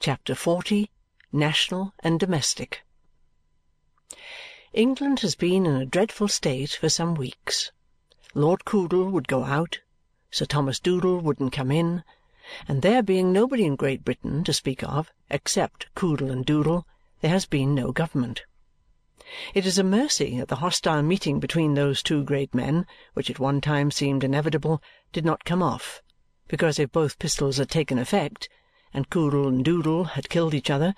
CHAPTER XL National and Domestic England has been in a dreadful state for some weeks. Lord Coodle would go out, Sir Thomas Doodle wouldn't come in, and there being nobody in Great Britain to speak of except Coodle and Doodle, there has been no government. It is a mercy that the hostile meeting between those two great men, which at one time seemed inevitable, did not come off, because if both pistols had taken effect and Coodle and Doodle had killed each other,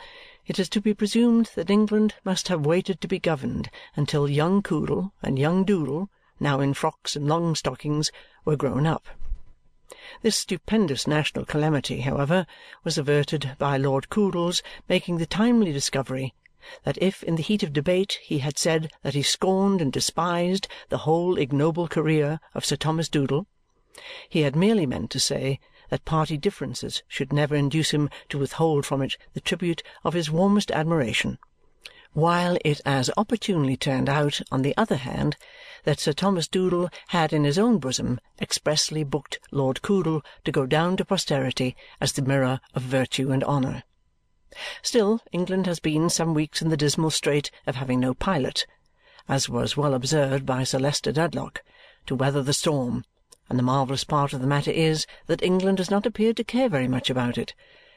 it is to be presumed that England must have waited to be governed until young Coodle and young Doodle, now in frocks and long stockings, were grown up. This stupendous national calamity, however, was averted by Lord Coodle's making the timely discovery that if in the heat of debate he had said that he scorned and despised the whole ignoble career of Sir Thomas Doodle, he had merely meant to say that party differences should never induce him to withhold from it the tribute of his warmest admiration, while it as opportunely turned out, on the other hand, that Sir Thomas Doodle had in his own bosom expressly booked Lord Coodle to go down to posterity as the mirror of virtue and honour. Still, England has been some weeks in the dismal strait of having no pilot, as was well observed by Sir Leicester Dedlock, to weather the storm, and the marvellous part of the matter is that England has not appeared to care very much about it,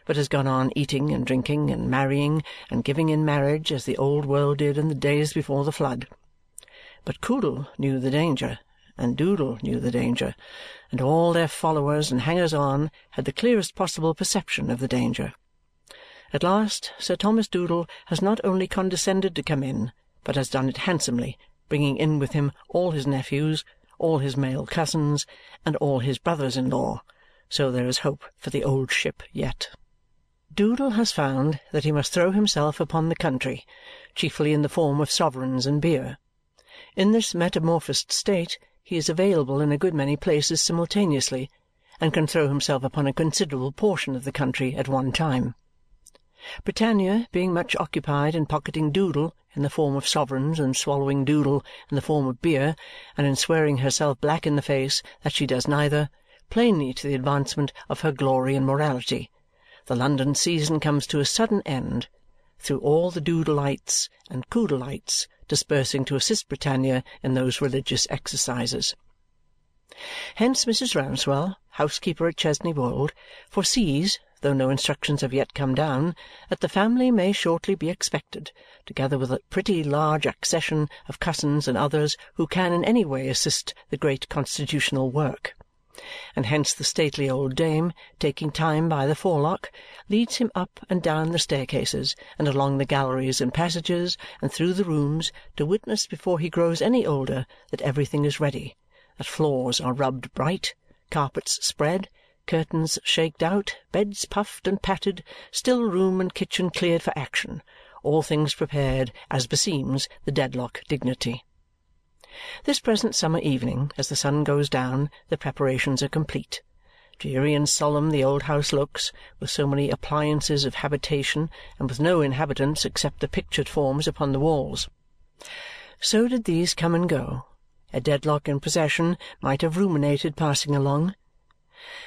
but has gone on eating and drinking and marrying and giving in marriage as the old world did in the days before the flood. But Coodle knew the danger, and Doodle knew the danger, and all their followers and hangers on had the clearest possible perception of the danger. At last Sir Thomas Doodle has not only condescended to come in, but has done it handsomely, bringing in with him all his nephews, all his male cousins, and all his brothers in law, so there is hope for the old ship yet. Doodle has found that he must throw himself upon the country, chiefly in the form of sovereigns and beer. In this metamorphosed state he is available in a good many places simultaneously and can throw himself upon a considerable portion of the country at one time. Britannia being much occupied in pocketing Doodle in the form of sovereigns and swallowing Doodle in the form of beer and in swearing herself black in the face that she does neither, plainly to the advancement of her glory and morality, the London season comes to a sudden end through all the Doodleites and Coodleites dispersing to assist Britannia in those religious exercises. Hence Mrs. Rouncewell, housekeeper at Chesney Wold, foresees, though no instructions have yet come down, that the family may shortly be expected, together with a pretty large accession of cousins and others who can in any way assist the great constitutional work. And hence the stately old dame, taking time by the forelock, leads him up and down the staircases, and along the galleries and passages, and through the rooms, to witness before he grows any older that everything is ready, that floors are rubbed bright, carpets spread, curtains shaked out, beds puffed and patted, still room and kitchen cleared for action, all things prepared as beseems the Dedlock dignity. This present summer evening, as the sun goes down, the preparations are complete. Dreary and solemn the old house looks, with so many appliances of habitation and with no inhabitants except the pictured forms upon the walls. So did these come and go. A Dedlock in possession might have ruminated passing along.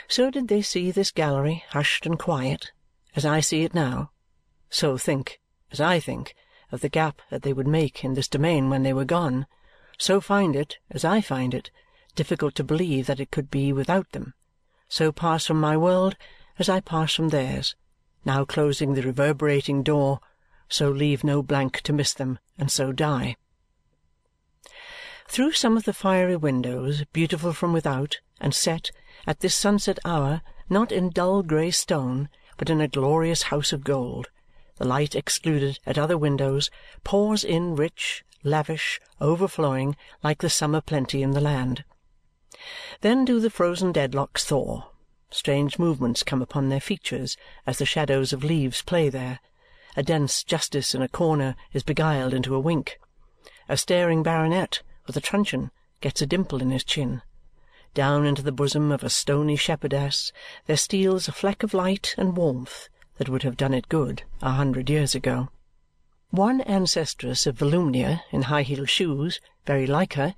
So did they see this gallery hushed and quiet, as I see it now. So think, as I think, of the gap that they would make in this domain when they were gone so find it, as I find it, difficult to believe that it could be without them, so pass from my world as I pass from theirs, now closing the reverberating door, so leave no blank to miss them, and so die. Through some of the fiery windows, beautiful from without, and set, at this sunset hour, not in dull grey stone, but in a glorious house of gold, the light excluded at other windows, pours in rich, lavish, overflowing, like the summer plenty in the land. Then do the frozen Dedlocks thaw. Strange movements come upon their features as the shadows of leaves play there. A dense justice in a corner is beguiled into a wink. A staring baronet with a truncheon gets a dimple in his chin. Down into the bosom of a stony shepherdess there steals a fleck of light and warmth that would have done it good a hundred years ago. One ancestress of Volumnia in high-heeled shoes, very like her,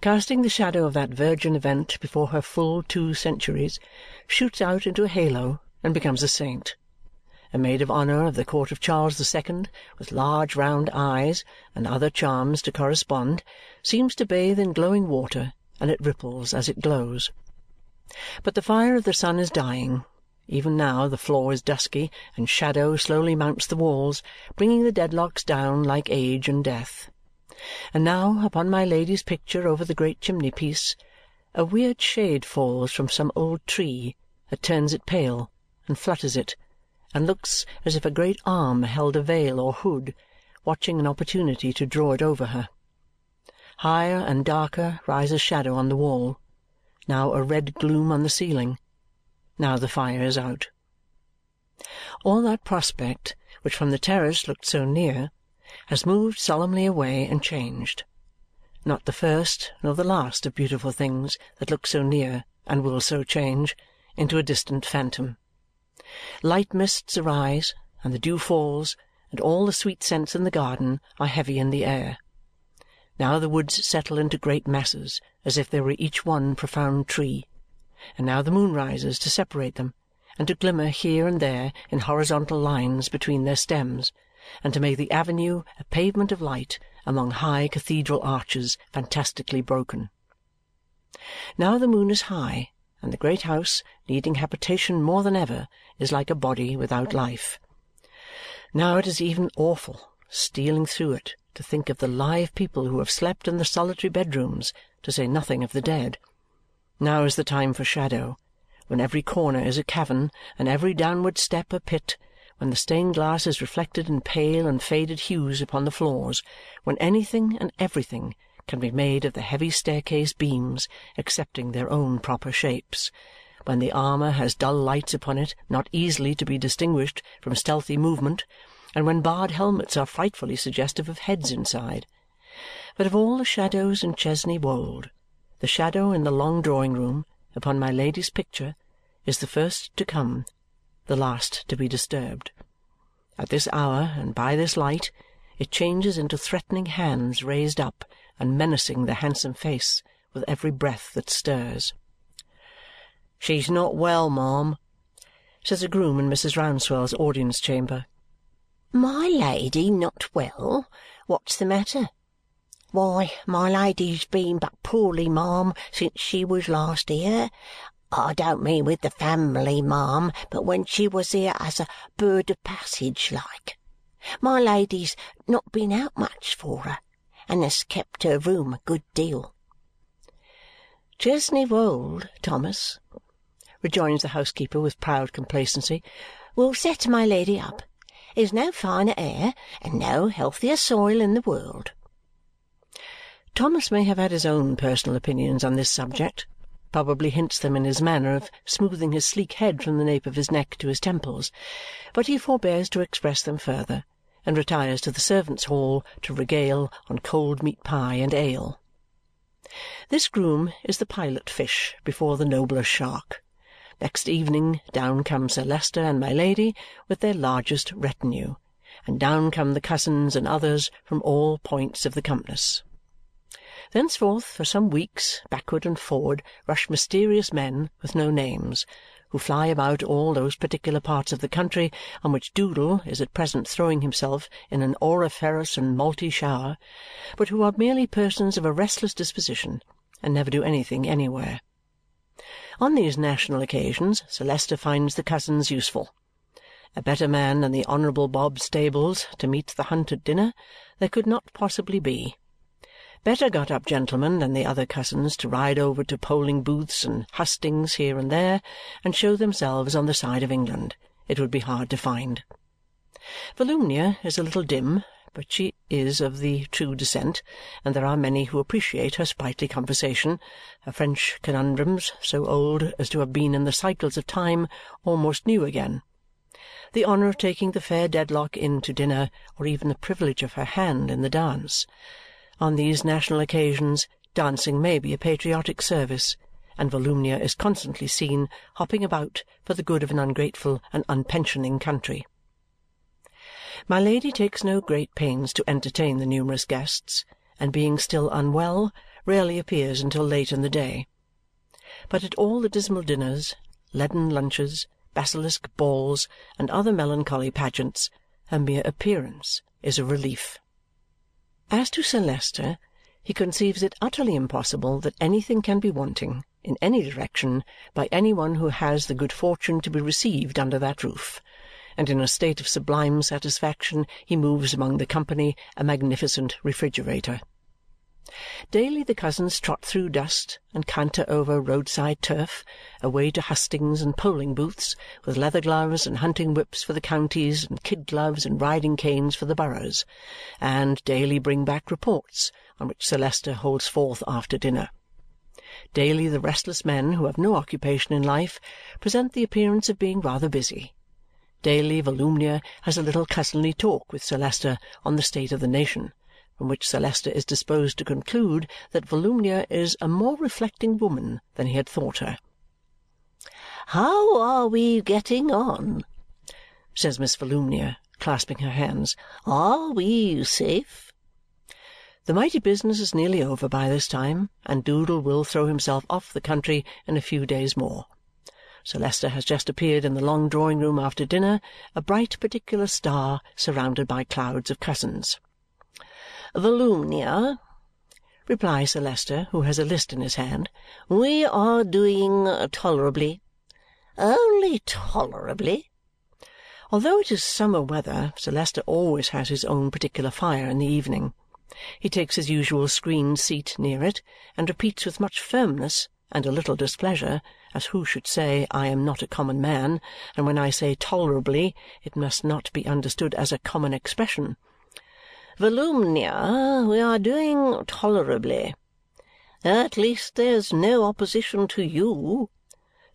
casting the shadow of that virgin event before her full two centuries, shoots out into a halo and becomes a saint. a maid of honour of the court of Charles the Second, with large round eyes and other charms to correspond, seems to bathe in glowing water, and it ripples as it glows. But the fire of the sun is dying. Even now the floor is dusky, and shadow slowly mounts the walls, bringing the Dedlocks down like age and death. And now upon my Lady's picture over the great chimney-piece a weird shade falls from some old tree that turns it pale and flutters it and looks as if a great arm held a veil or hood, watching an opportunity to draw it over her. Higher and darker rises shadow on the wall, now a red gloom on the ceiling, now the fire is out. All that prospect, which from the terrace looked so near, has moved solemnly away and changed. Not the first nor the last of beautiful things that look so near and will so change, into a distant phantom. Light mists arise, and the dew falls, and all the sweet scents in the garden are heavy in the air. Now the woods settle into great masses, as if they were each one profound tree, and now the moon rises to separate them, and to glimmer here and there in horizontal lines between their stems, and to make the avenue a pavement of light among high cathedral arches fantastically broken. Now the moon is high, and the great house, needing habitation more than ever, is like a body without life. Now it is even awful, stealing through it, to think of the live people who have slept in the solitary bedrooms, to say nothing of the dead. Now is the time for shadow, when every corner is a cavern and every downward step a pit, when the stained glass is reflected in pale and faded hues upon the floors, when anything and everything can be made of the heavy staircase beams excepting their own proper shapes, when the armour has dull lights upon it not easily to be distinguished from stealthy movement, and when barred helmets are frightfully suggestive of heads inside. But of all the shadows in Chesney Wold, the shadow in the long drawing-room upon my Lady's picture is the first to come, the last to be disturbed. At this hour and by this light it changes into threatening hands raised up and menacing the handsome face with every breath that stirs. "She's not well, ma'am," says a groom in Mrs. Rouncewell's audience chamber. "My Lady not well? What's the matter?" "Why, my Lady's been but poorly, ma'am, since she was last here. I don't mean with the family, ma'am, but when she was here as a bird of passage like. My Lady's not been out much for her and has kept her room a good deal." "Chesney Wold, Thomas," rejoins the housekeeper with proud complacency, "will set my Lady up. There's no finer air and no healthier soil in the world." Thomas may have had his own personal opinions on this subject, probably hints them in his manner of smoothing his sleek head from the nape of his neck to his temples, but he forbears to express them further and retires to the servants' hall to regale on cold meat pie and ale. This groom is the pilot fish before the nobler shark. Next evening down come Sir Leicester and my Lady with their largest retinue, and down come the cousins and others from all points of the compass. Thenceforth, for some weeks, backward and forward rush mysterious men with no names, who fly about all those particular parts of the country on which Doodle is at present throwing himself in an auriferous and malty shower, but who are merely persons of a restless disposition and never do anything anywhere. On these national occasions Sir Leicester finds the cousins useful. A better man than the Honourable Bob Stables to meet the hunt at dinner there could not possibly be better got up gentlemen than the other cousins to ride over to polling booths and hustings here and there and show themselves on the side of England, it would be hard to find. Volumnia is a little dim, but she is of the true descent, and there are many who appreciate her sprightly conversation, her French conundrums, so old as to have been in the cycles of time almost new again, the honour of taking the fair Dedlock in to dinner, or even the privilege of her hand in the dance. On these national occasions dancing may be a patriotic service, and Volumnia is constantly seen hopping about for the good of an ungrateful and unpensioning country. My Lady takes no great pains to entertain the numerous guests, and being still unwell, rarely appears until late in the day. But at all the dismal dinners, leaden lunches, basilisk balls, and other melancholy pageants, her mere appearance is a relief. As to Sir Leicester, he conceives it utterly impossible that anything can be wanting, in any direction, by any one who has the good fortune to be received under that roof, and in a state of sublime satisfaction he moves among the company a magnificent refrigerator. Daily the cousins trot through dust and canter over roadside turf, away to hustings and polling booths, with leather gloves and hunting whips for the counties, and kid gloves and riding canes for the boroughs, and daily bring back reports, on which Sir Leicester holds forth after dinner. Daily the restless men who have no occupation in life present the appearance of being rather busy. Daily Volumnia has a little cousinly talk with Sir Leicester on the state of the nation from which Sir Leicester is disposed to conclude that Volumnia is a more reflecting woman than he had thought her. "How are we getting on?" says Miss Volumnia, clasping her hands. "Are we safe?" The mighty business is nearly over by this time, and Doodle will throw himself off the country in a few days more. Sir Leicester has just appeared in the long drawing-room after dinner, a bright particular star surrounded by clouds of cousins. "Volumnia," replies Sir Leicester, who has a list in his hand, "we are doing tolerably. Only tolerably." Although it is summer weather, Sir Leicester always has his own particular fire in the evening. He takes his usual screened seat near it and repeats with much firmness and a little displeasure, as who should say I am not a common man, and when I say tolerably it must not be understood as a common expression. Volumnia, we are doing tolerably. At least there's no opposition to you,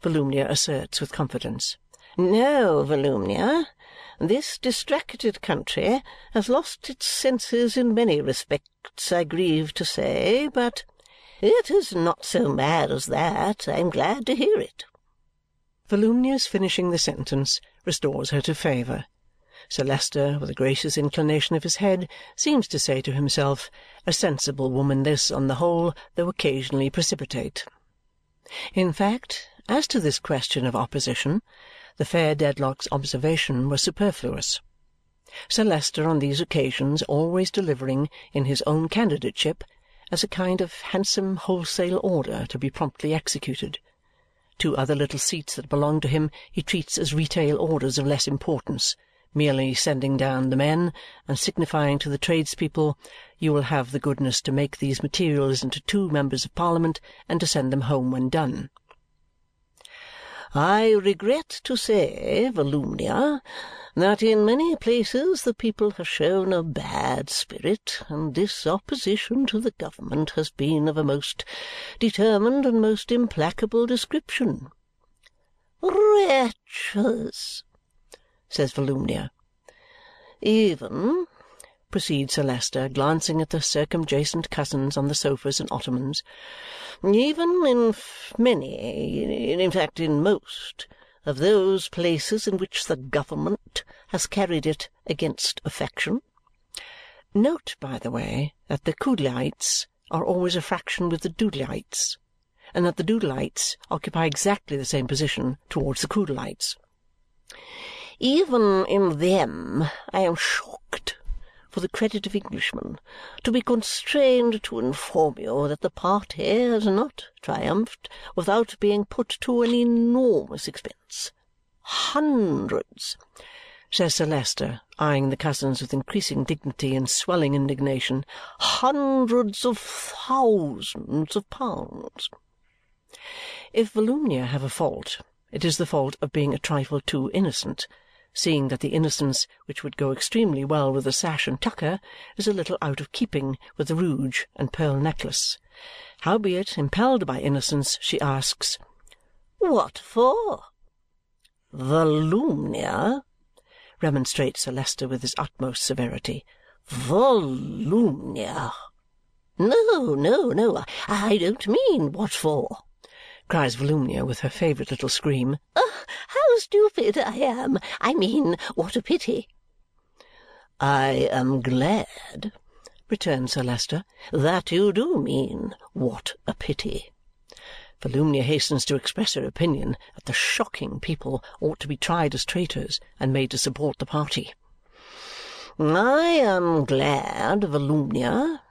Volumnia asserts with confidence. No, Volumnia, this distracted country has lost its senses in many respects, I grieve to say, but it is not so bad as that. I am glad to hear it. Volumnia's finishing the sentence restores her to favour Sir Leicester, with a gracious inclination of his head, seems to say to himself, "A sensible woman this, on the whole, though occasionally precipitate." In fact, as to this question of opposition, the fair Dedlock's observation was superfluous. Sir Leicester on these occasions always delivering, in his own candidateship, as a kind of handsome wholesale order to be promptly executed. Two other little seats that belong to him he treats as retail orders of less importance merely sending down the men and signifying to the tradespeople, "You will have the goodness to make these materials into two members of Parliament and to send them home when done." I regret to say, Volumnia, that in many places the people have shown a bad spirit, and this opposition to the government has been of a most determined and most implacable description. Wretches! says Volumnia. "Even," proceeds Sir Leicester, glancing at the circumjacent cousins on the sofas and ottomans, "even in many, in fact in most, of those places in which the government has carried it against affection." Note, by the way, that the Coodleites are always a fraction with the Doodleites, and that the Doodleites occupy exactly the same position towards the Coodleites. Even in them I am shocked, for the credit of Englishmen, to be constrained to inform you that the party has not triumphed without being put to an enormous expense. Hundreds," says Sir Leicester, eyeing the cousins with increasing dignity and swelling indignation, "hundreds of thousands of pounds." If Volumnia have a fault, it is the fault of being a trifle too innocent seeing that the innocence which would go extremely well with the sash and tucker is a little out of keeping with the rouge and pearl necklace. Howbeit, impelled by innocence, she asks, "What for?" "Volumnia," remonstrates Sir Leicester with his utmost severity. "Volumnia!" "No, no, no, I don't mean what for cries Volumnia with her favourite little scream. Ah, How stupid I am! I mean, what a pity!" "I am glad," returns Sir Leicester, "that you do mean what a pity." Volumnia hastens to express her opinion that the shocking people ought to be tried as traitors and made to support the party. "I am glad, Volumnia,"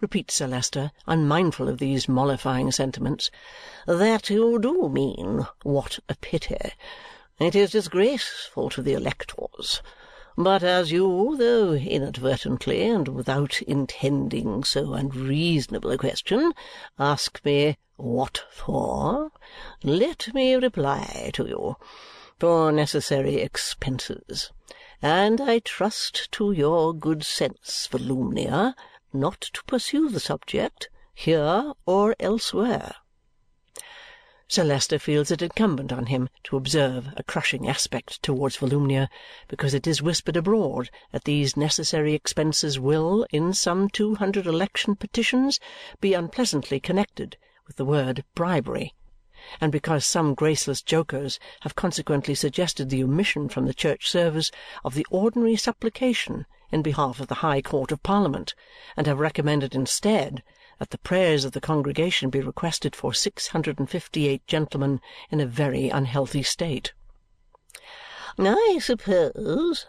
repeats Sir Leicester, unmindful of these mollifying sentiments, "that you do mean what a pity. It is disgraceful to the electors. But as you, though inadvertently and without intending so unreasonable a question, ask me what for, let me reply to you. For necessary expenses. And I trust to your good sense, Volumnia, not to pursue the subject, here or elsewhere. Sir Leicester feels it incumbent on him to observe a crushing aspect towards Volumnia because it is whispered abroad that these necessary expenses will, in some two hundred election petitions, be unpleasantly connected with the word bribery, and because some graceless jokers have consequently suggested the omission from the church service of the ordinary supplication in behalf of the High Court of Parliament and have recommended instead that the prayers of the congregation be requested for six hundred and fifty-eight gentlemen in a very unhealthy state. "I suppose,"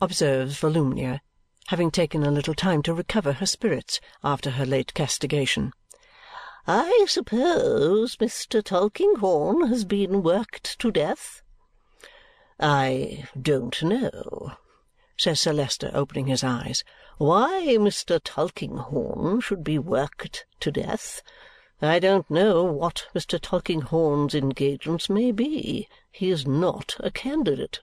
observes Volumnia, having taken a little time to recover her spirits after her late castigation, "I suppose Mr. Tulkinghorn has been worked to death?" "I don't know," says Sir Leicester, opening his eyes why Mr. Tulkinghorn should be worked to death. I don't know what Mr. Tulkinghorn's engagements may be. He is not a candidate.